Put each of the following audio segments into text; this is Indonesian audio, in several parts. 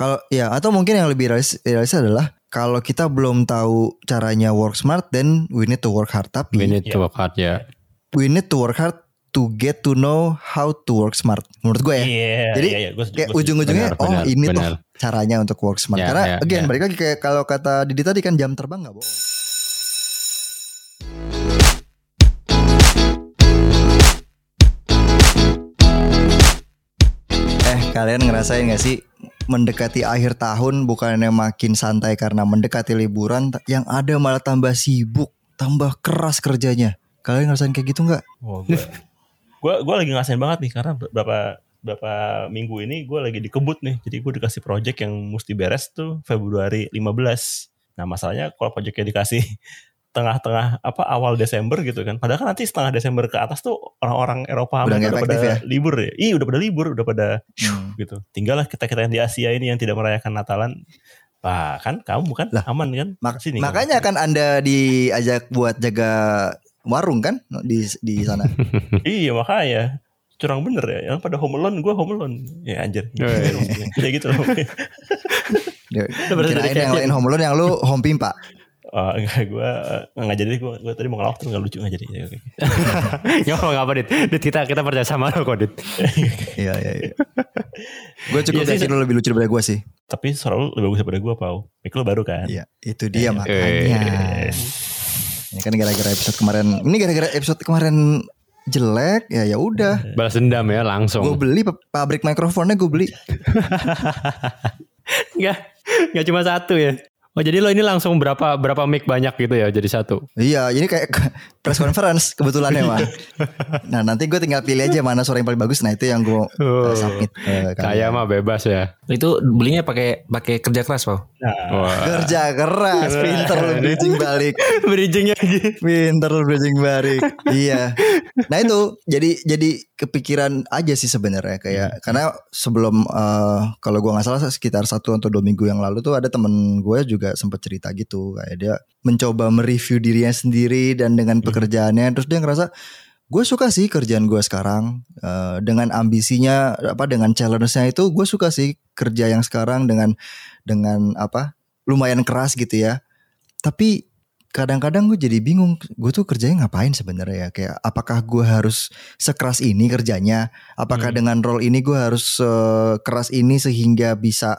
Kalau ya atau mungkin yang lebih realis, realis adalah kalau kita belum tahu caranya work smart, then we need to work hard. Tapi We need to work hard ya. we need to work hard to get to know how to work smart. Menurut gue ya. Iya, Jadi, iya, iya, gua setuju, Kayak ujung-ujungnya, oh benar, ini benar. tuh caranya untuk work smart. Ya, Karena ya, again, ya. balik lagi kayak kalau kata Didi tadi kan jam terbang nggak bohong. Eh kalian ngerasain gak sih mendekati akhir tahun bukannya makin santai karena mendekati liburan yang ada malah tambah sibuk, tambah keras kerjanya. Kalian ngerasain kayak gitu nggak? Wah, gua, gua, gua lagi ngerasain banget nih karena berapa berapa minggu ini gue lagi dikebut nih. Jadi gue dikasih project yang mesti beres tuh Februari 15. Nah masalahnya kalau projectnya dikasih tengah-tengah apa awal Desember gitu kan. Padahal kan nanti setengah Desember ke atas tuh orang-orang Eropa Udah udah pada ya? libur ya. Iya udah pada libur, udah pada Hmm. gitu. Tinggallah kita kita yang di Asia ini yang tidak merayakan Natalan. Wah kan kamu kan Lah, aman kan? Mak- Sini, makanya kan Anda diajak buat jaga warung kan di di sana. Iya makanya curang bener ya. Yang pada home alone, gue home alone. Ya anjir. Wih. Kayak gitu loh. Ya, berarti Kirain yang lain home alone yang lu home pimpa. Oh, enggak, gue enggak jadi. Gue gue tadi mau ngelawak tuh enggak lucu enggak jadi. Ya, oke. Gak apa apa dit. Dit kita kita percaya sama lo kok dit. Iya iya iya. Gue cukup Iya yakin lu lebih lucu daripada gue sih. Tapi suara lu lebih bagus daripada gue, Pau. Mik lu baru kan? Iya, itu dia Iya. makanya. Ini kan gara-gara episode kemarin. Ini gara-gara episode kemarin jelek ya ya udah. Balas dendam ya Gue langsung. beli pa- pabrik mikrofonnya gue beli. Enggak. Enggak cuma satu ya. Oh jadi lo ini langsung berapa berapa mic banyak gitu ya jadi satu. Iya, ini kayak press conference kebetulan ya, Mas. Nah, nanti gue tinggal pilih aja mana suara yang paling bagus. Nah, itu yang gue Oh. submit. kalian. Kayak mah bebas ya. Itu belinya pakai pakai kerja keras, Pak. Nah. Kerja keras, pinter lu bridging balik. Bridgingnya gitu. Pinter lu bridging balik. iya. Nah itu jadi jadi kepikiran aja sih sebenarnya kayak karena sebelum eh, kalau gua nggak salah sekitar satu atau dua minggu yang lalu tuh ada temen gue juga sempat cerita gitu kayak dia mencoba mereview dirinya sendiri dan dengan pekerjaannya terus dia ngerasa gue suka sih kerjaan gue sekarang eh, dengan ambisinya apa dengan challenge-nya itu gue suka sih kerja yang sekarang dengan dengan apa lumayan keras gitu ya. Tapi kadang-kadang gue jadi bingung gue tuh kerjanya ngapain sebenarnya ya? Kayak apakah gue harus sekeras ini kerjanya? Apakah Hmm. dengan role ini gue harus eh, keras ini sehingga bisa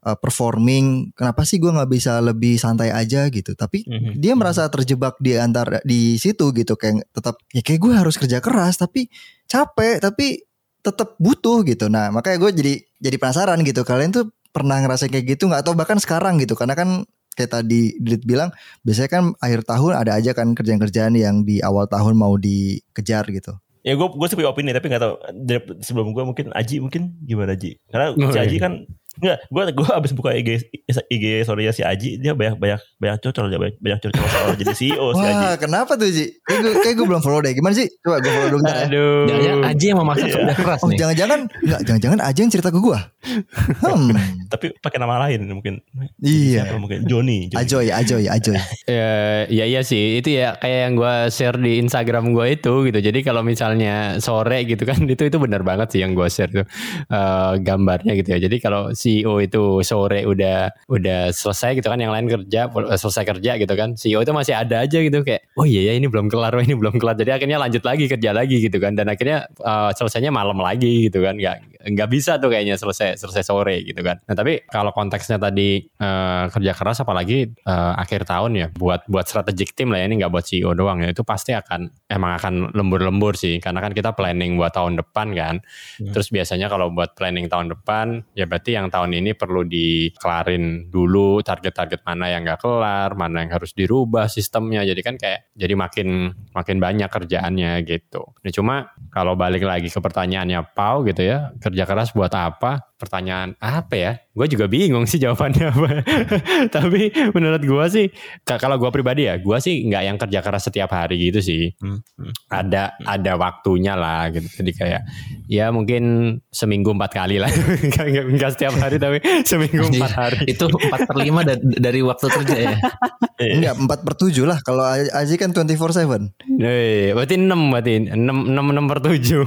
eh, performing kenapa sih gue nggak bisa lebih santai aja gitu tapi Mhm. dia merasa terjebak di antara di situ gitu kayak tetap ya kayak gue harus kerja keras tapi capek tapi tetap butuh gitu nah makanya gue jadi jadi penasaran gitu kalian tuh pernah ngerasain kayak gitu nggak atau bahkan sekarang gitu karena kan kayak tadi Didit bilang biasanya kan akhir tahun ada aja kan kerjaan-kerjaan yang di awal tahun mau dikejar gitu ya gue gue sih punya opini tapi nggak tahu sebelum gue mungkin Aji mungkin gimana Aji? Karena Oh, si Aji iya. kan Enggak, gue gue abis buka IG IG sorry ya si Aji dia banyak banyak banyak cocol dia banyak, banyak cocol soal jadi CEO si Aji. wah kenapa tuh Ji kayak gue, kayak gue belum follow deh gimana sih coba gue follow dulu ntar ya. Aduh. Jangan Aji yang memaksa Iya. kerja keras oh nih. jangan-jangan nggak jangan-jangan aja yang cerita ke gue hmm Tapi pakai nama lain mungkin. iya Siapa mungkin Joni. Joni. Ajoy, Ajoy, Ajoy. Ya, ya iya sih itu ya kayak yang gue share di Instagram gue itu gitu jadi kalau misalnya sore gitu kan itu itu benar banget sih yang gue share tuh eh, gambarnya gitu ya jadi kalau CEO itu sore udah udah selesai gitu kan yang lain kerja eh, selesai kerja gitu kan. CEO itu masih ada aja gitu kayak oh iya ya ini belum kelar ini belum kelar. Jadi akhirnya lanjut lagi kerja lagi gitu kan. Dan akhirnya eh, selesainya malam lagi gitu kan. Nggak nggak bisa tuh kayaknya selesai selesai sore gitu kan. Nah tapi kalau konteksnya tadi eh, kerja keras apalagi eh, akhir tahun ya buat buat strategic team lah ya ini nggak buat CEO doang ya itu pasti akan emang akan lembur-lembur sih. Karena kan kita planning buat tahun depan kan. Hmm. terus biasanya kalau buat planning tahun depan ya berarti yang tahun ini perlu dikelarin dulu target-target mana yang nggak kelar mana yang harus dirubah sistemnya. Jadi kan kayak jadi makin makin banyak kerjaannya gitu. Nah cuma kalau balik lagi ke pertanyaannya Pau gitu ya kerja keras buat apa pertanyaan apa ya gue juga bingung sih jawabannya apa tapi menurut gue sih ka- kalau gue pribadi ya gue sih nggak yang kerja keras setiap hari gitu sih Hmm, hmm. ada ada waktunya lah gitu jadi kayak ya mungkin seminggu empat kali lah nggak, nggak, nggak setiap hari tapi seminggu empat hari Itu 4 per 5 da- dari waktu kerja ya. Enggak, 4 per 7 lah. Kalau Aji kan 24-7. Eh, berarti enam berarti enam enam enam per tujuh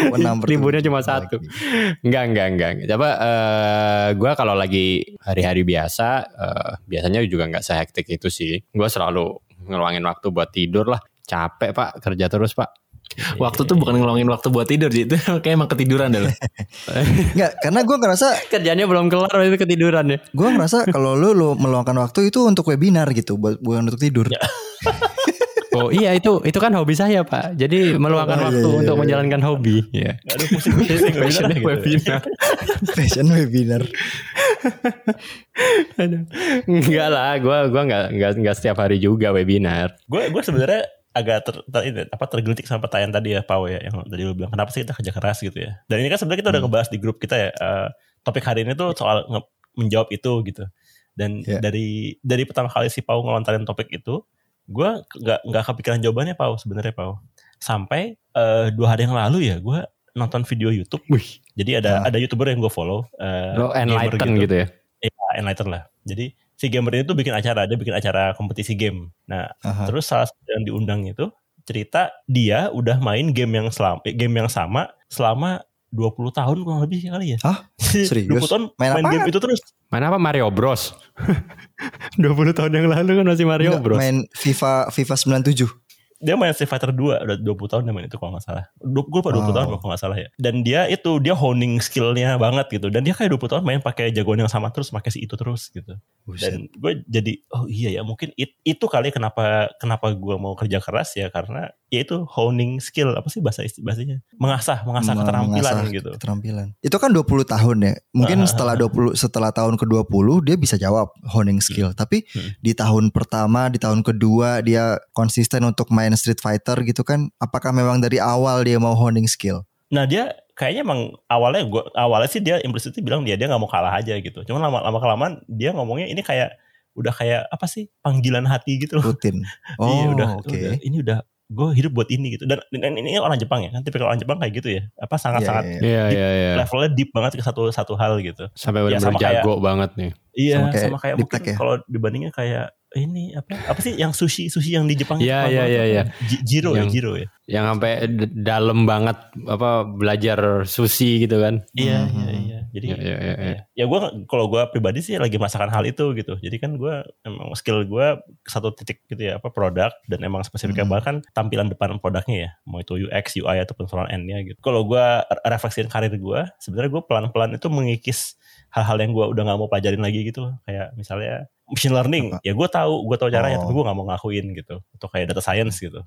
Oh, enam per liburnya tujuh. cuma satu. Enggak, enggak, enggak, Coba eh gue kalau lagi hari-hari biasa, eh, biasanya juga nggak sehektik itu sih. Gue selalu ngeluangin waktu buat tidur lah. Capek pak, kerja terus pak. Waktu tuh bukan ngeluangin waktu buat tidur, Ji. Itu kayak emang ketiduran dah. lo. Enggak, karena gue ngerasa Kerjanya belum kelar, itu ketiduran ya. gue ngerasa kalau lu lu meluangkan waktu itu untuk webinar gitu, buat bukan untuk tidur. Oh iya itu itu kan hobi saya pak. Jadi meluangkan Oh, iya, waktu iya, untuk iya. menjalankan hobi. Ya. Aduh bisa dah gitu. Webinar. Fashion webinar. Aduh. Enggak lah, gue gua nggak nggak nggak setiap hari juga webinar. Gue gue sebenarnya agak ter, ter- ini, apa tergelitik sama pertanyaan tadi ya Pau ya yang tadi lu bilang kenapa sih kita kerja keras gitu ya. Dan ini kan sebenarnya kita udah Hmm. ngebahas di grup kita ya. eh, topik hari ini tuh soal nge- menjawab itu gitu. Dan Ya. dari dari pertama kali si Pau ngelontarin topik itu, gue nggak nggak kepikiran jawabannya Pau sebenarnya Pau. Sampai eh, dua hari yang lalu ya gue nonton video YouTube. Wih, Jadi ada Ah. ada youtuber yang gue follow. eh, lo enlighten gitu. ya. Iya, enlighten lah. Jadi si gamer ini tuh bikin acara, dia bikin acara kompetisi game. Nah, Aha. terus salah satu yang diundang itu cerita dia udah main game yang selama game yang sama selama 20 tahun kurang lebih kali ya. Hah? Serius? 20 tahun Main main, game itu terus. Mana apa Mario Bros? 20 tahun yang lalu kan masih Mario Enggak, Bros. main FIFA FIFA 97. Dia main Street Fighter 2 udah 20 tahun dia main itu kalau nggak salah. 20 gue lupa 20 Wow. tahun kalau nggak salah ya. Dan dia itu dia honing skillnya banget gitu. Dan dia kayak 20 tahun main pakai jagoan yang sama terus pakai si itu terus gitu. Buset. Dan gue jadi oh iya ya mungkin it- itu kali kenapa kenapa gue mau kerja keras ya karena ya itu honing skill apa sih bahasa bahasanya mengasah mengasah Meng- keterampilan mengasah gitu. Keterampilan. Itu kan 20 tahun ya. Mungkin Ah, setelah 20 setelah tahun ke-20 dia bisa jawab honing skill. Tapi Hmm. di tahun pertama, di tahun kedua dia konsisten untuk main Street Fighter gitu kan. Apakah memang dari awal dia mau honing skill? Nah dia kayaknya emang awalnya gua awalnya sih dia implicitly bilang dia dia nggak mau kalah aja gitu. Cuman lama lama kelamaan dia ngomongnya ini kayak udah kayak apa sih panggilan hati gitu loh. Rutin. Oh, iya udah, oke. udah ini udah gue hidup buat ini gitu. Dan, dan ini orang Jepang ya kan tipikal orang Jepang kayak gitu ya. Apa sangat sangat Iya, iya. Iya iya iya. levelnya deep banget ke satu satu hal gitu. Sampai Ya, benar-benar sama kayak- jago banget nih. Iya Sama sama kayak kayak, Deep mungkin ya? kalau dibandingnya kayak ini apa apa sih yang sushi sushi yang di Jepang Iya, iya, iya, tuh? iya. Ji- Jiro ya Yang- Jiro ya. Yang sampai dalam banget apa belajar sushi gitu kan. Iya Mhm. iya iya. Jadi Iya, iya, iya, iya. ya gue kalau gue pribadi sih lagi merasakan hal itu gitu. Jadi kan gue emang skill gue satu titik gitu ya apa produk dan emang spesifiknya Mhm. bahkan tampilan depan produknya ya mau itu UX UI ataupun front end-nya gitu. Kalau gue refleksiin karir gue sebenarnya gue pelan-pelan itu mengikis hal-hal yang gue udah nggak mau pelajarin lagi gitu loh. Kayak misalnya machine learning Apa? ya gue tahu gue tahu caranya Oh. tapi gue nggak mau ngakuin gitu atau kayak data science gitu.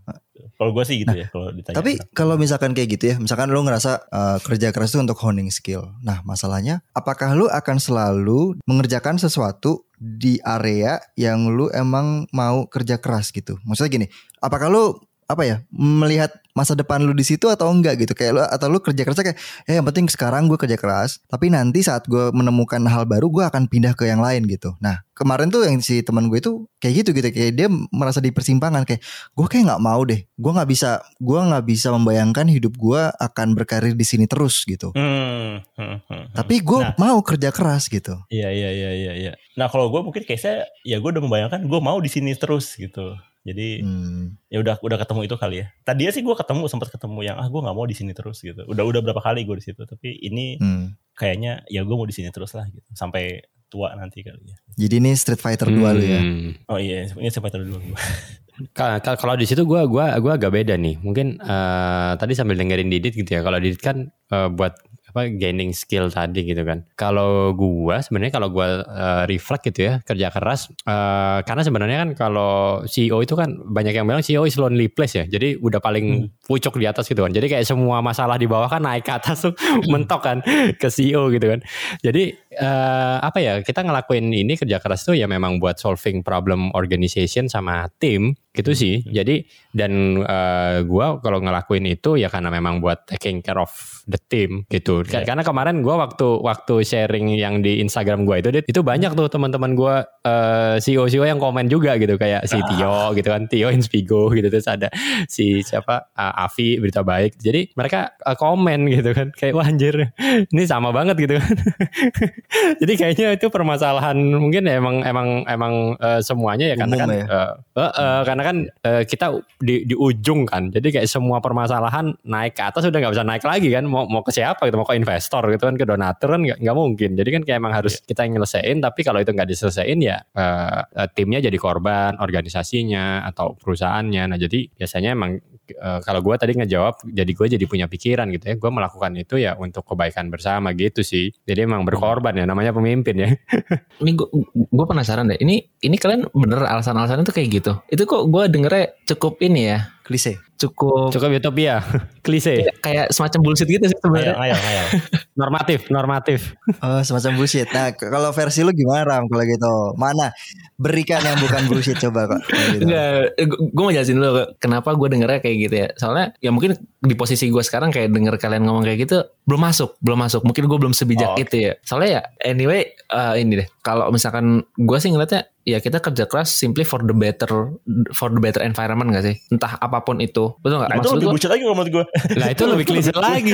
Kalau gue sih gitu ya kalau ditanya. Tapi kalau misalkan kayak gitu ya, misalkan lu ngerasa uh, kerja keras itu untuk honing skill. Nah, masalahnya apakah lu akan selalu mengerjakan sesuatu di area yang lu emang mau kerja keras gitu? Maksudnya gini, apakah lu apa ya melihat masa depan lu di situ atau enggak gitu kayak lu atau lu kerja kerasnya kayak eh yang penting sekarang gue kerja keras tapi nanti saat gue menemukan hal baru gue akan pindah ke yang lain gitu nah kemarin tuh yang si teman gue itu kayak gitu gitu kayak dia merasa di persimpangan kayak gue kayak nggak mau deh gue nggak bisa gue nggak bisa membayangkan hidup gue akan berkarir di sini terus gitu Hmm, hmm, hmm, hmm. tapi gue Nah. mau kerja keras gitu Iya iya iya iya. iya. Nah kalau gue mungkin case-nya ya gue udah membayangkan gue mau di sini terus gitu. Jadi Hmm. ya udah udah ketemu itu kali ya. Tadinya sih gue ketemu sempat ketemu yang ah gue nggak mau di sini terus gitu. Udah udah berapa kali gue di situ. Tapi ini Hmm. kayaknya ya gue mau di sini terus lah gitu. Sampai tua nanti kali ya. Jadi ini Street Fighter 2 lu ya. Hmm. Oh iya ini sampai dulu gue. Ka- ka- Kalau di situ gua gua gua agak beda nih. Mungkin eh, tadi sambil dengerin Didit gitu ya. Kalau Didit kan eh, buat apa gaining skill tadi gitu kan. Kalau gua sebenarnya kalau gua eh, reflect gitu ya kerja keras eh, karena sebenarnya kan kalau CEO itu kan banyak yang bilang CEO is lonely place ya. Jadi udah paling pucuk di atas gitu kan. Jadi kayak semua masalah di bawah kan naik ke atas tuh mentok kan ke CEO gitu kan. Jadi eh, apa ya kita ngelakuin ini kerja keras tuh ya memang buat solving problem organization sama tim gitu sih. Jadi dan eh, gua kalau ngelakuin itu ya karena memang buat taking care of the team gitu. Iya. Karena kemarin gua waktu waktu sharing yang di Instagram gua itu itu banyak tuh teman-teman gua eh, CEO-CEO yang komen juga gitu kayak si Tio gitu kan, Tio Inspigo gitu terus ada si siapa uh, Avi berita baik. Jadi mereka uh, komen gitu kan kayak wah anjir ini sama banget gitu kan. Jadi kayaknya itu permasalahan mungkin ya emang emang emang eh, semuanya ya karena Umum kan ya? eh, eh, eh, karena kan eh, kita di di ujung kan. Jadi kayak semua permasalahan naik ke atas udah nggak bisa naik lagi kan. Mau mau ke siapa gitu, mau ke investor gitu kan, ke donatur kan nggak mungkin. Jadi kan kayak emang harus kita yang nyelesain. Tapi kalau itu nggak diselesain ya eh, timnya jadi korban, organisasinya atau perusahaannya. Nah jadi biasanya emang eh, kalau gue tadi ngejawab, jadi gue jadi punya pikiran gitu ya. Gue melakukan itu ya untuk kebaikan bersama gitu sih. Jadi emang berkorban ya, namanya pemimpin ya. Ini gue penasaran deh. Ini ini kalian bener alasan-alasan itu kayak gitu. Itu kok gue dengernya cukup ini ya. Klise. Cukup Cukup utopia, klise, kayak, kayak semacam bullshit gitu sih sebenarnya. ngayal, ngayal. normatif, normatif. Oh, semacam bullshit. Nah, kalau versi lu gimana Ram kalau gitu? Mana? Berikan yang bukan bullshit coba kok. Gitu. Enggak, gue mau jelasin dulu kenapa gue dengernya kayak gitu ya. Soalnya ya mungkin di posisi gue sekarang kayak denger kalian ngomong kayak gitu belum masuk, belum masuk. Mungkin gue belum sebijak Oh, itu ya. Soalnya ya anyway eh, ini deh. Kalau misalkan gue sih ngeliatnya ya kita kerja keras simply for the better for the better environment gak sih? Entah apa pun itu. Betul gak? Nah, itu Maksud lebih gua- bucin lagi kalau menurut gue. Lah itu lebih klise lagi.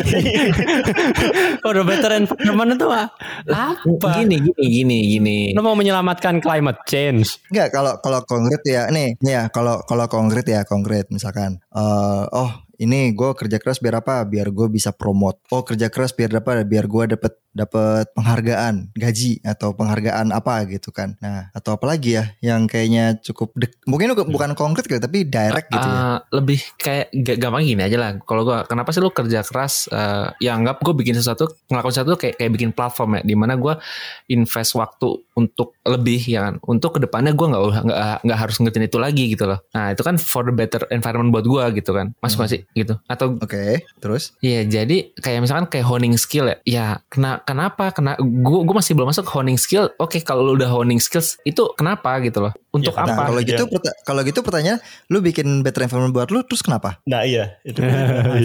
Udah better environment itu ah, apa? Gini, gini, gini, gini. Lo mau menyelamatkan climate change? Enggak, kalau kalau konkret ya, nih, nih ya, kalau kalau konkret ya konkret, misalkan, eh oh ini gue kerja keras biar apa? Biar gue bisa promote. Oh kerja keras biar apa? Biar gue dapet dapat penghargaan, gaji atau penghargaan apa gitu kan. Nah, atau apalagi ya yang kayaknya cukup dek, mungkin lu bukan konkret kali tapi direct gitu ya. Ah, lebih kayak gampang gini aja lah. Kalau gua kenapa sih lu kerja keras? eh, ya anggap gue bikin sesuatu, ngelakuin sesuatu kayak kayak bikin platform ya, di mana gua invest waktu untuk lebih ya kan, untuk ke depannya gua nggak nggak harus ngertiin itu lagi gitu loh. Nah itu kan for the better environment buat gua gitu kan, masuk nggak sih gitu? Atau Oke, terus? Iya, jadi kayak misalkan kayak honing skill ya. Ya, kena, kenapa? Kena gue gue masih belum masuk honing skill. Oke, kalau lu udah honing skills itu kenapa gitu loh? Untuk Ya, Nah, apa? kalau Iya. gitu perta- kalau gitu pertanyaan, lu bikin better environment buat lu terus kenapa? Nah iya. Itu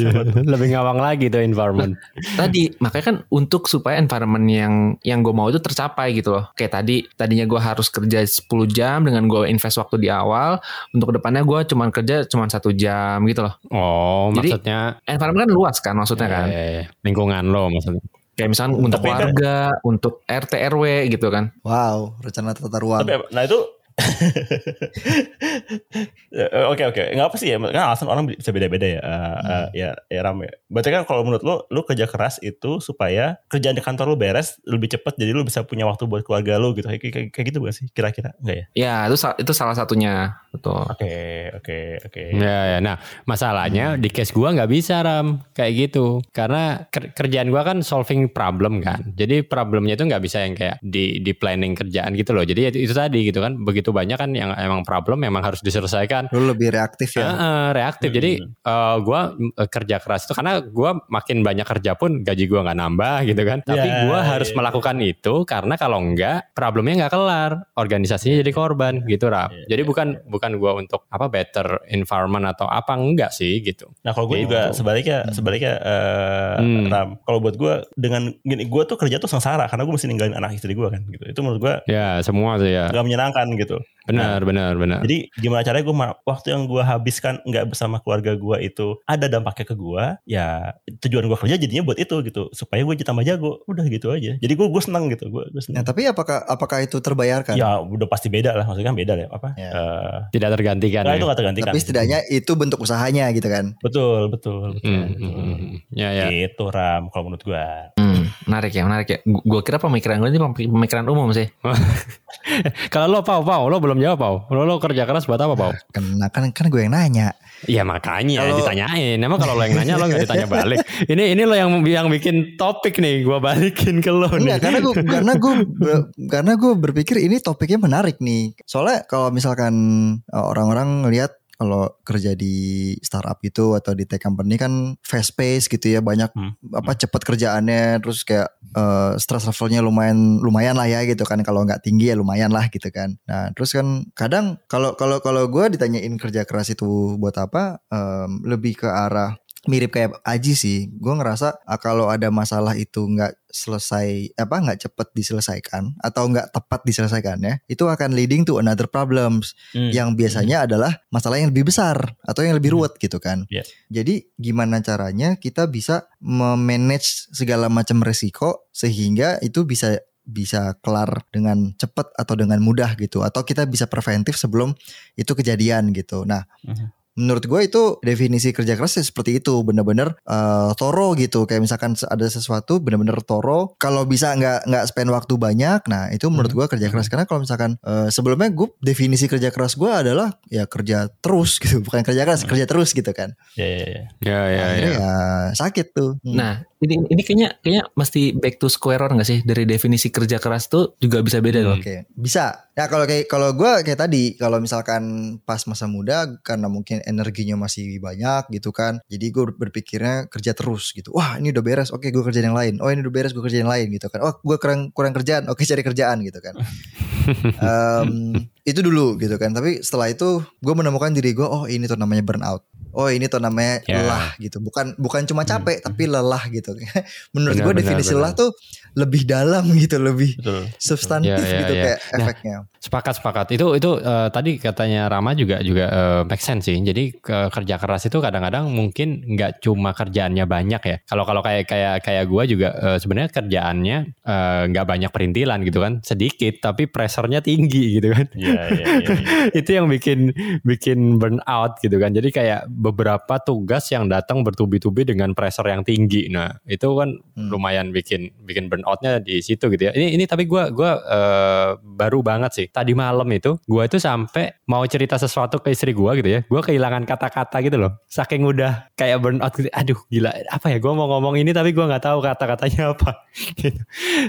lebih ngawang lagi tuh environment. tadi makanya kan untuk supaya environment yang yang gue mau itu tercapai gitu loh kayak tadi tadinya gue harus kerja 10 jam dengan gue invest waktu di awal untuk ke depannya gue cuman kerja cuman satu jam gitu loh Oh, Jadi, maksudnya environment kan luas kan maksudnya kan eh, lingkungan lo maksudnya. kayak misalnya untuk Tapi- keluarga untuk RT RW gitu kan Wow, rencana tata ruang. Tapi nah itu Oke oke. Nggak apa sih ya kan alasan orang bisa beda-beda ya. Eh, eh, ya ya ram ya berarti kan kalau menurut lu lu kerja keras itu supaya kerjaan di kantor lu beres lebih cepat jadi lu bisa punya waktu buat keluarga lu gitu. Kayak, kayak, kayak gitu gak sih kira-kira? Enggak ya? Ya itu itu salah satunya. Betul. Oke oke oke. Ya, ya. Nah, masalahnya di case gua nggak bisa ram. Kayak gitu. Karena ker- kerjaan gua kan solving problem kan. Jadi problemnya itu nggak bisa yang kayak di di planning kerjaan gitu loh. Jadi itu, itu tadi gitu kan. Begitu banyak kan yang emang problem memang harus diselesaikan. Lu lebih reaktif ya. Heeh, reaktif. Jadi eh, gua eh, kerja keras itu karena gua makin banyak kerja pun gaji gua nggak nambah gitu kan. Tapi Ya, gua ya, harus ya. melakukan itu karena kalau enggak problemnya nggak kelar, organisasinya jadi korban gitu Rap. Ya, Jadi ya, bukan bukan gua untuk apa better environment atau apa enggak sih gitu. Nah kalau gue Gitu. juga sebaliknya sebaliknya eh, Hmm. Ram kalau buat gue dengan gini gue tuh kerja tuh sengsara karena gue mesti ninggalin anak istri gue kan gitu itu menurut gue Ya semua sih ya. nggak menyenangkan gitu Benar benar benar. Jadi gimana caranya gue waktu yang gue habiskan nggak bersama keluarga gue itu ada dampaknya ke gue, ya tujuan gue kerja jadinya buat itu gitu, supaya gue jadi tambah jago, udah gitu aja. Jadi gue gue senang gitu, gue gue Nah, tapi apakah apakah itu terbayarkan? Ya udah pasti beda lah, maksudnya kan beda lah apa? Ya. Eh, Tidak tergantikan. nah ya. itu gak tergantikan. Tapi setidaknya itu bentuk usahanya gitu kan. betul betul betul. Hmm, betul. hmm, hmm. Ya ya. Gitu ram kalau menurut gue. Hmm, menarik ya, menarik ya. Gue kira pemikiran gue ini pem- pemikiran umum sih. Kalau lo pau pau, lo belum jawab pau. Lo lo kerja keras buat apa pau? Kena kan kan gue yang nanya. Iya makanya Kalau- ditanyain. Emang kalau lo yang nanya lo nggak ditanya balik. Ini ini lo yang yang bikin topik nih. Gua balikin ke lo nih. Enggak, karena gue karena gue karena gue berpikir ini topiknya menarik nih. Soalnya kalau misalkan uh, orang-orang ngelihat kalau kerja di startup gitu atau di tech company kan fast pace gitu ya banyak Hmm. apa cepat kerjaannya terus kayak uh, stress levelnya lumayan lumayan lah ya gitu kan. Kalau nggak tinggi ya lumayan lah gitu kan. Nah terus kan kadang kalau kalau kalau gue ditanyain kerja keras itu buat apa em, lebih ke arah mirip kayak Aji sih gue ngerasa ah, kalau ada masalah itu nggak selesai apa nggak cepet diselesaikan atau nggak tepat diselesaikannya itu akan leading to another problems Hmm. yang biasanya adalah masalah yang lebih besar atau yang lebih ruwet gitu kan. Iya. Jadi gimana caranya kita bisa memanage segala macam resiko sehingga itu bisa bisa kelar dengan cepat atau dengan mudah gitu atau kita bisa preventif sebelum itu kejadian gitu. Nah, Mhm. Menurut gue itu definisi kerja keras ya seperti itu bener-bener eh, toro gitu kayak misalkan ada sesuatu bener-bener toro kalau bisa nggak nggak spend waktu banyak nah itu menurut gue kerja keras karena kalau misalkan eh, sebelumnya gue definisi kerja keras gue adalah ya kerja terus gitu bukan kerja keras kerja terus gitu kan Ya ya ya. Ya ya akhirnya ya. ya sakit tuh Hmm. Nah, ini ini kayaknya kayaknya mesti back to square one gak sih? Dari definisi kerja keras tuh juga bisa beda loh. Oke, bisa. Ya kalau kayak kalau gue kayak tadi, kalau misalkan pas masa muda karena mungkin energinya masih banyak gitu kan, jadi gue berpikirnya kerja terus gitu. Wah ini udah beres, oke gue kerjain yang lain. Oh ini udah beres, gue kerjain yang lain gitu kan. Oh gue kurang kurang kerjaan, oke cari kerjaan gitu kan. Em, itu dulu gitu kan. Tapi setelah itu gue menemukan diri gue, oh ini tuh namanya burnout. Oh ini tuh namanya Ya. lelah gitu. Bukan bukan cuma capek, tapi lelah gitu. Menurut gue definisi benar. lelah tuh lebih dalam gitu, lebih Betul. substantif Ya, ya, gitu ya. kayak Nah, efeknya. Sepakat sepakat. Itu itu eh, tadi katanya Rama juga juga eh, make sense sih. Jadi ke- kerja keras itu kadang-kadang mungkin nggak cuma kerjaannya banyak ya. Kalau kalau kayak kayak kayak gua juga eh, sebenarnya kerjaannya nggak banyak perintilan gitu kan, sedikit tapi pressernya tinggi gitu kan. Iya iya iya. itu yang bikin bikin burnout gitu kan. Jadi kayak beberapa tugas yang datang bertubi-tubi dengan pressure yang tinggi. Nah, itu kan Hmm. lumayan bikin bikin burnoutnya di situ gitu ya. Ini ini tapi gua gua eh, baru banget sih. Tadi malam itu gua itu sampai mau cerita sesuatu ke istri gua gitu ya. Gua kehilangan kata-kata gitu loh. Saking udah kayak burnout gitu. Aduh, gila. Apa ya gua mau ngomong ini tapi gua nggak tahu kata-katanya apa. Gitu.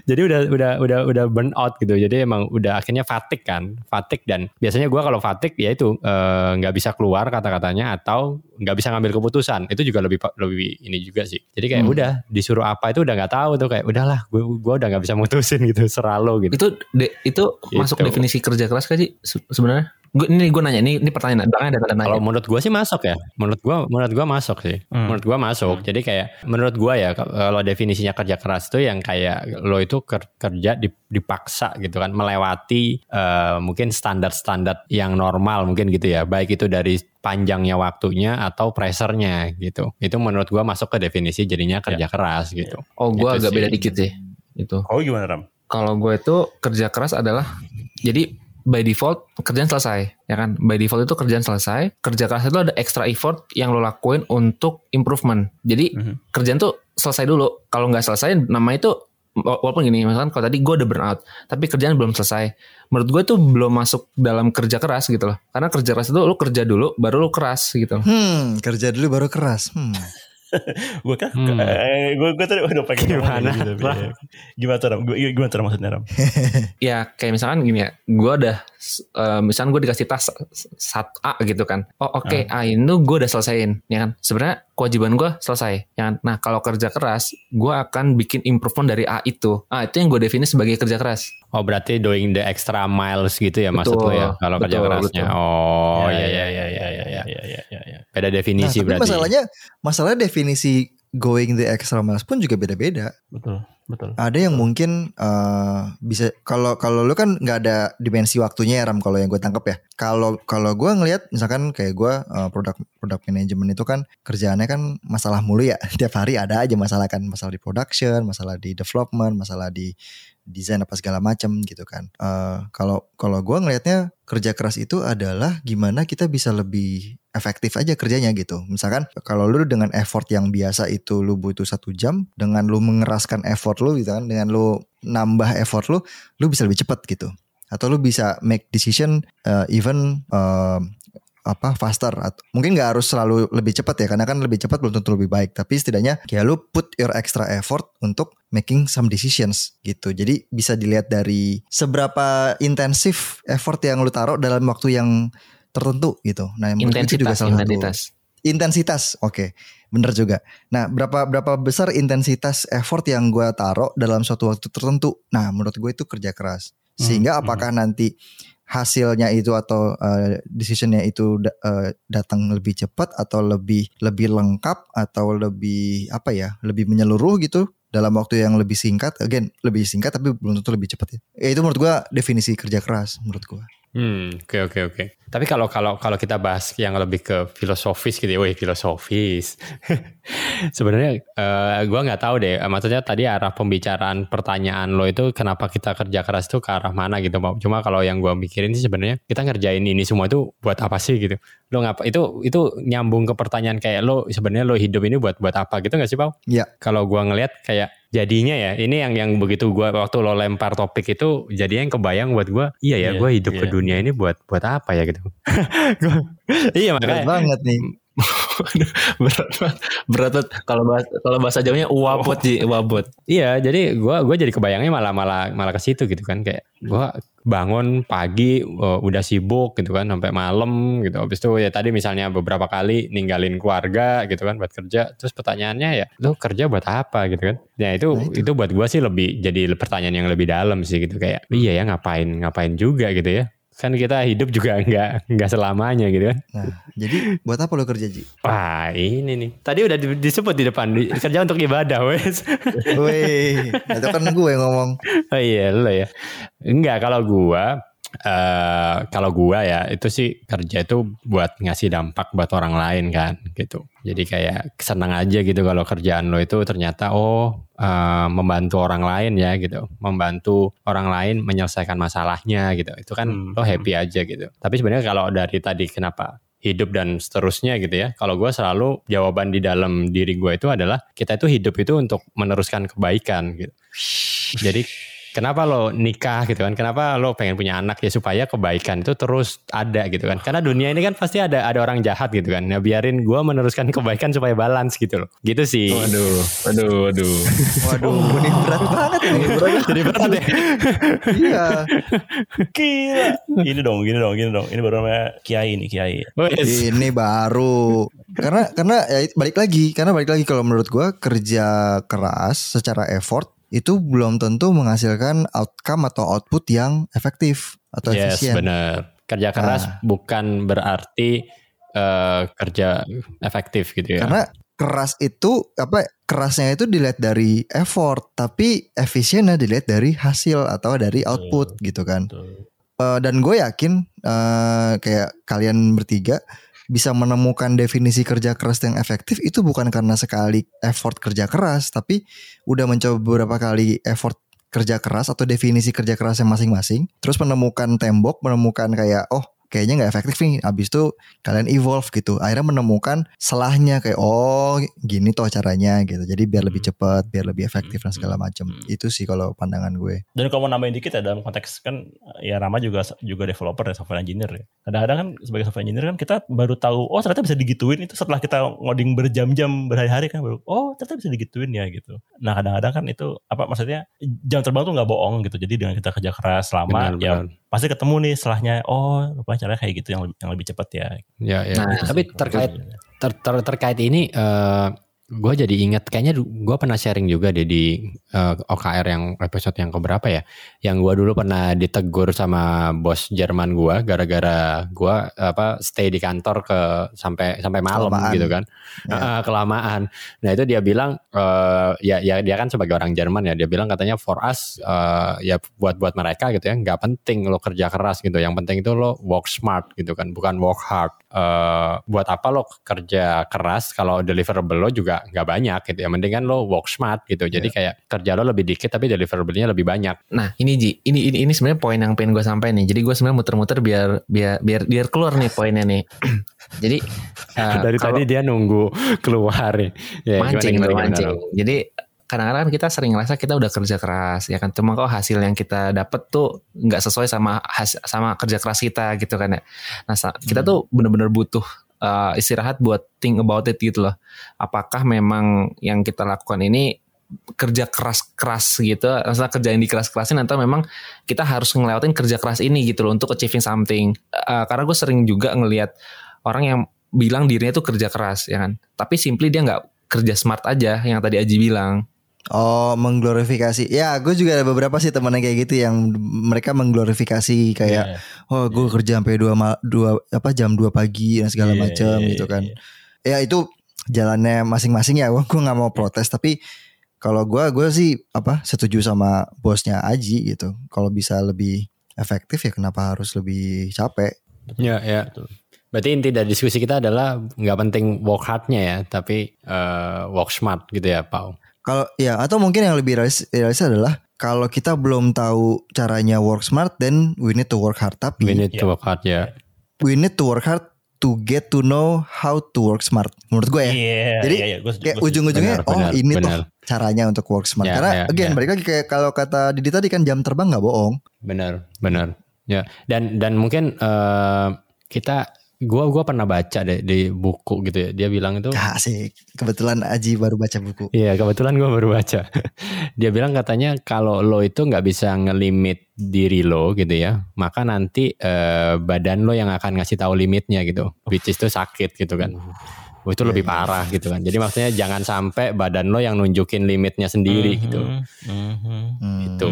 Jadi udah udah udah udah burnout gitu. Jadi emang udah akhirnya fatigue kan. Fatigue dan biasanya gua kalau fatigue ya itu eh, nggak bisa keluar kata-katanya atau nggak bisa ngambil keputusan. Itu juga lebih lebih ini juga sih. Jadi kayak Hmm. udah disuruh apa itu udah nggak tahu tuh kayak udahlah gue gua udah nggak bisa mutusin gitu seralo gitu. Itu de- itu masuk Gitu. definisi kerja keras kan sih se- sebenarnya? Gue ini gue nanya ini ini pertanyaan belakangnya ada tanda Kalau menurut gua sih masuk ya. Menurut gua menurut gua masuk sih. Hmm. Menurut gua masuk. Jadi kayak menurut gua ya kalau definisinya kerja keras itu yang kayak lo itu ker- kerja dip- dipaksa gitu kan melewati eh, mungkin standar-standar yang normal mungkin gitu ya. Baik itu dari panjangnya waktunya atau pressernya gitu. Itu menurut gua masuk ke definisi jadinya kerja keras gitu. Oh gue agak sih. beda dikit sih. Itu. Oh gimana Ram? Kalau gue itu kerja keras adalah jadi by default kerjaan selesai ya kan by default itu kerjaan selesai kerja keras itu ada extra effort yang lo lakuin untuk improvement jadi Mhm. kerjaan tuh selesai dulu kalau nggak selesai nama itu wa- walaupun gini misalkan kalau tadi gue udah burnout tapi kerjaan belum selesai menurut gue tuh belum masuk dalam kerja keras gitu loh karena kerja keras itu lo kerja dulu baru lo keras gitu loh Hmm, kerja dulu baru keras. Hmm. Gue kan, Hmm. eh, gue gue tadi udah pengen Gimana, gitu, ya. Gimana tuh Ram? Gu- Gimana tuh maksudnya Ram? ya kayak misalkan gini ya gue udah eh, misalkan gue dikasih tas sat A gitu kan oh oke A ini gue udah selesaiin ya kan sebenarnya kewajiban gue selesai ya nah kalau kerja keras gue akan bikin improvement dari A itu ah itu yang gue definisi sebagai kerja keras Oh berarti doing the extra miles gitu ya maksud lo Betul, ya kalau kerja betul, kerasnya. betul. Oh Ya, iya ya, iya iya iya iya. ya ya ya ya ya. Beda Nah, definisi tapi berarti. masalahnya masalah definisi going the extra miles pun juga beda-beda. Betul betul. Ada yang mungkin eh, bisa kalau kalau lu kan nggak ada dimensi waktunya ya Ram kalau yang gue tangkap ya. Kalau kalau gue ngelihat misalkan kayak gue eh, produk produk manajemen itu kan kerjaannya kan masalah mulu ya. Tiap hari ada aja masalah kan masalah di production, masalah di development, masalah di desain apa segala macam gitu kan. Eh, Kalau kalau gue ngelihatnya kerja keras itu adalah gimana kita bisa lebih efektif aja kerjanya gitu. Misalkan kalau lu dengan effort yang biasa itu lu butuh satu jam, dengan lu mengeraskan effort lu gitu kan, dengan lu nambah effort lu, lu bisa lebih cepat gitu. Atau lu bisa make decision uh, even uh, apa faster atau mungkin nggak harus selalu lebih cepat ya karena kan lebih cepat belum tentu lebih baik tapi setidaknya ya lu put your extra effort untuk making some decisions gitu jadi bisa dilihat dari seberapa intensif effort yang lu taruh dalam waktu yang tertentu gitu. Nah menurut gue itu juga intensitas salah satu. intensitas. Intensitas oke. Bener juga. Nah berapa berapa besar intensitas effort yang gue taruh dalam suatu waktu tertentu? Nah menurut gue itu kerja keras. Sehingga Hmm, apakah nanti hasilnya itu atau uh, decisionnya itu da- uh, datang lebih cepat atau lebih lebih lengkap atau lebih apa ya lebih menyeluruh gitu dalam waktu yang lebih singkat? Again lebih singkat tapi belum tentu lebih cepat ya, ya itu menurut gue definisi kerja keras menurut gue Hmm, oke oke oke. Tapi kalau kalau kalau kita bahas yang lebih ke filosofis gitu ya, wih filosofis. Sebenarnya eh gua nggak tahu deh. Maksudnya tadi arah pembicaraan pertanyaan lo itu kenapa kita kerja keras itu ke arah mana gitu. Cuma kalau yang gua mikirin sih sebenarnya kita ngerjain ini semua itu buat apa sih gitu. Lo ngapa itu itu nyambung ke pertanyaan kayak lo sebenarnya lo hidup ini buat buat apa gitu nggak sih, Pau? Iya. Kalau gua ngelihat kayak jadinya ya ini yang yang begitu gua waktu lo lempar topik itu jadinya yang kebayang buat gua iya ya Iya, gua hidup ke iya. dunia ini buat buat apa ya gitu iya makanya banget nih. berat banget. berat banget. Kalau bahasa kalau bahasa Jawanya uwabot ji, uwabot. iya jadi gua gua jadi kebayangnya malah malah malah ke situ gitu kan kayak gua bangun pagi eh, udah sibuk gitu kan sampai malam gitu habis itu ya tadi misalnya beberapa kali ninggalin keluarga gitu kan buat kerja terus pertanyaannya ya lu kerja buat apa gitu kan ya itu Nah, itu. itu buat gua sih lebih jadi pertanyaan yang lebih dalam sih gitu kayak iya ya ngapain ngapain juga gitu ya kan kita hidup juga nggak nggak selamanya gitu kan Nah, jadi buat apa lo kerja Ji? Wah ini nih. Tadi udah di- disebut di depan di- kerja untuk ibadah wes. Woi, itu kan gue yang ngomong. oh iya lo ya. Enggak kalau gua eh kalau gua ya itu sih kerja itu buat ngasih dampak buat orang lain kan gitu. Jadi kayak senang aja gitu kalau kerjaan lo itu ternyata oh eh, membantu orang lain ya gitu. Membantu orang lain menyelesaikan masalahnya gitu. Itu kan Hmm. lo happy aja gitu. Tapi sebenarnya kalau dari tadi kenapa hidup dan seterusnya gitu ya. Kalau gue selalu jawaban di dalam diri gue itu adalah kita itu hidup itu untuk meneruskan kebaikan gitu. Jadi kenapa lo nikah gitu kan? Kenapa lo pengen punya anak ya supaya kebaikan itu terus ada gitu kan? Karena dunia ini kan pasti ada ada orang jahat gitu kan. Nah biarin gue meneruskan kebaikan supaya balance gitu loh. Gitu sih. Waduh, waduh, waduh. Waduh, ini berat banget ini. Jadi berat ya. Iya. Gila. Gini dong, gini dong, gini dong. Ini baru namanya Kiai nih, Kiai. Wes. Ini baru. Karena karena ya balik lagi, karena balik lagi kalau menurut gua kerja keras secara effort itu belum tentu menghasilkan outcome atau output yang efektif atau Yes efisien. benar. Kerja keras Nah. bukan berarti eh, kerja efektif gitu ya. Karena keras itu apa kerasnya itu dilihat dari effort, tapi efisiennya dilihat dari hasil atau dari output gitu kan. Eh, dan gue yakin eh, kayak kalian bertiga bisa menemukan definisi kerja keras yang efektif itu bukan karena sekali effort kerja keras, tapi udah mencoba beberapa kali effort kerja keras atau definisi kerja kerasnya masing-masing, terus menemukan tembok, menemukan kayak oh kayaknya nggak efektif nih, abis itu kalian evolve gitu, akhirnya menemukan selahnya kayak oh gini toh caranya gitu, jadi biar lebih cepat, biar lebih efektif dan segala macam, Hmm. itu sih kalau pandangan gue. Dan kalau mau nambahin dikit ya dalam konteks kan ya Rama juga juga developer dan software engineer ya. Kadang-kadang kan sebagai software engineer kan kita baru tahu oh ternyata bisa digituin itu setelah kita ngoding berjam-jam berhari-hari kan baru oh ternyata bisa digituin ya gitu. Nah kadang-kadang kan itu apa maksudnya jam terbang tuh nggak bohong gitu. Jadi dengan kita kerja keras selama Benar, ya benar. Pasti ketemu nih setelahnya oh rupanya caranya kayak gitu yang lebih, yang lebih cepat ya. Ya, ya. Nah, Tapi terkait ter- ter- terkait ini eh gue jadi ingat kayaknya gue pernah sharing juga deh di eh, OKR yang episode yang keberapa ya? Yang gue dulu pernah ditegur sama bos Jerman gue gara-gara gue apa stay di kantor ke sampai sampai malam Kelamaan. gitu kan. Ya. Eh, kelamaan. Nah itu dia bilang eh, ya ya dia kan sebagai orang Jerman ya dia bilang katanya for us eh, ya buat buat mereka gitu ya nggak penting lo kerja keras gitu. Yang penting itu lo work smart gitu kan bukan work hard. Eh buat apa lo kerja keras kalau deliverable lo juga nggak banyak gitu ya mendingan lo work smart gitu jadi kayak kerja lo lebih dikit tapi deliverable-nya lebih banyak Nah ini Ji, ini ini, ini sebenarnya poin yang pengen gue sampaikan nih. Jadi gue sebenarnya muter-muter biar biar biar biar keluar nih poinnya nih. Jadi eh, dari kalau- tadi dia nunggu keluar nih ya, gimana, mancing, gimana, gimana, mancing. Rob? Jadi kadang-kadang kita sering ngerasa kita udah kerja keras ya kan. Cuma kok hasil yang kita dapet tuh nggak sesuai sama has- sama kerja keras kita gitu kan ya. Nah kita Hmm. tuh bener-bener butuh uh, istirahat buat think about it gitu loh. Apakah memang yang kita lakukan ini kerja keras-keras gitu, maksudnya kerja yang dikeras-kerasin atau memang kita harus ngelewatin kerja keras ini gitu loh untuk achieving something. Uh, karena gue sering juga ngelihat orang yang bilang dirinya tuh kerja keras ya kan, tapi simply dia nggak kerja smart aja yang tadi Aji bilang. Oh mengglorifikasi Ya gue juga ada beberapa sih temen yang kayak gitu Yang mereka mengglorifikasi Kayak Iya. Oh gue kerja sampai dua, ma- dua apa jam 2 pagi Dan segala Iya, macam iya, gitu iya, kan iya. Ya itu jalannya masing-masing ya Gue gue nggak mau protes Tapi kalau gue gue sih apa setuju sama bosnya Aji gitu Kalau bisa lebih efektif ya kenapa harus lebih capek? Ya, ya. Berarti inti dari diskusi kita adalah nggak penting work hardnya ya, tapi uh, work smart gitu ya, Pak. Kalau ya atau mungkin yang lebih realis, realis adalah kalau kita belum tahu caranya work smart, then we need to work hard. Tapi We need to Ya. work hard ya. we need to work hard to get to know how to work smart. Menurut gue ya. Iya, Jadi, iya, iya, gua setuju, Kayak ujung-ujungnya Benar, oh benar, ini benar. tuh caranya untuk work smart. Ya, Karena ya, again balik lagi kayak kalau kata Didi tadi kan jam terbang nggak bohong. Benar, benar. Ya, dan dan mungkin eh, kita gua gua pernah baca deh di buku gitu ya. Dia bilang itu Ya sih. Kebetulan Aji baru baca buku. Iya kebetulan gue baru baca. Dia bilang katanya kalau lo itu nggak bisa ngelimit diri lo gitu ya, maka nanti eh, badan lo yang akan ngasih tahu limitnya gitu, which is itu sakit gitu kan. Oh, itu lebih parah gitu kan. Jadi maksudnya jangan sampai badan lo yang nunjukin limitnya sendiri gitu. Mhm, mhm. Hmm. Itu.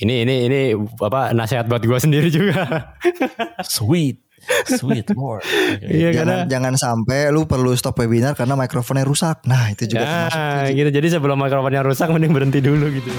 Ini ini ini apa nasihat buat gue sendiri juga. Sweet, sweet more. Iya jangan karena jangan sampai lu perlu stop webinar karena mikrofonnya rusak. Nah itu juga termasuk. Nah, gitu. Jadi sebelum mikrofonnya rusak mending berhenti dulu gitu.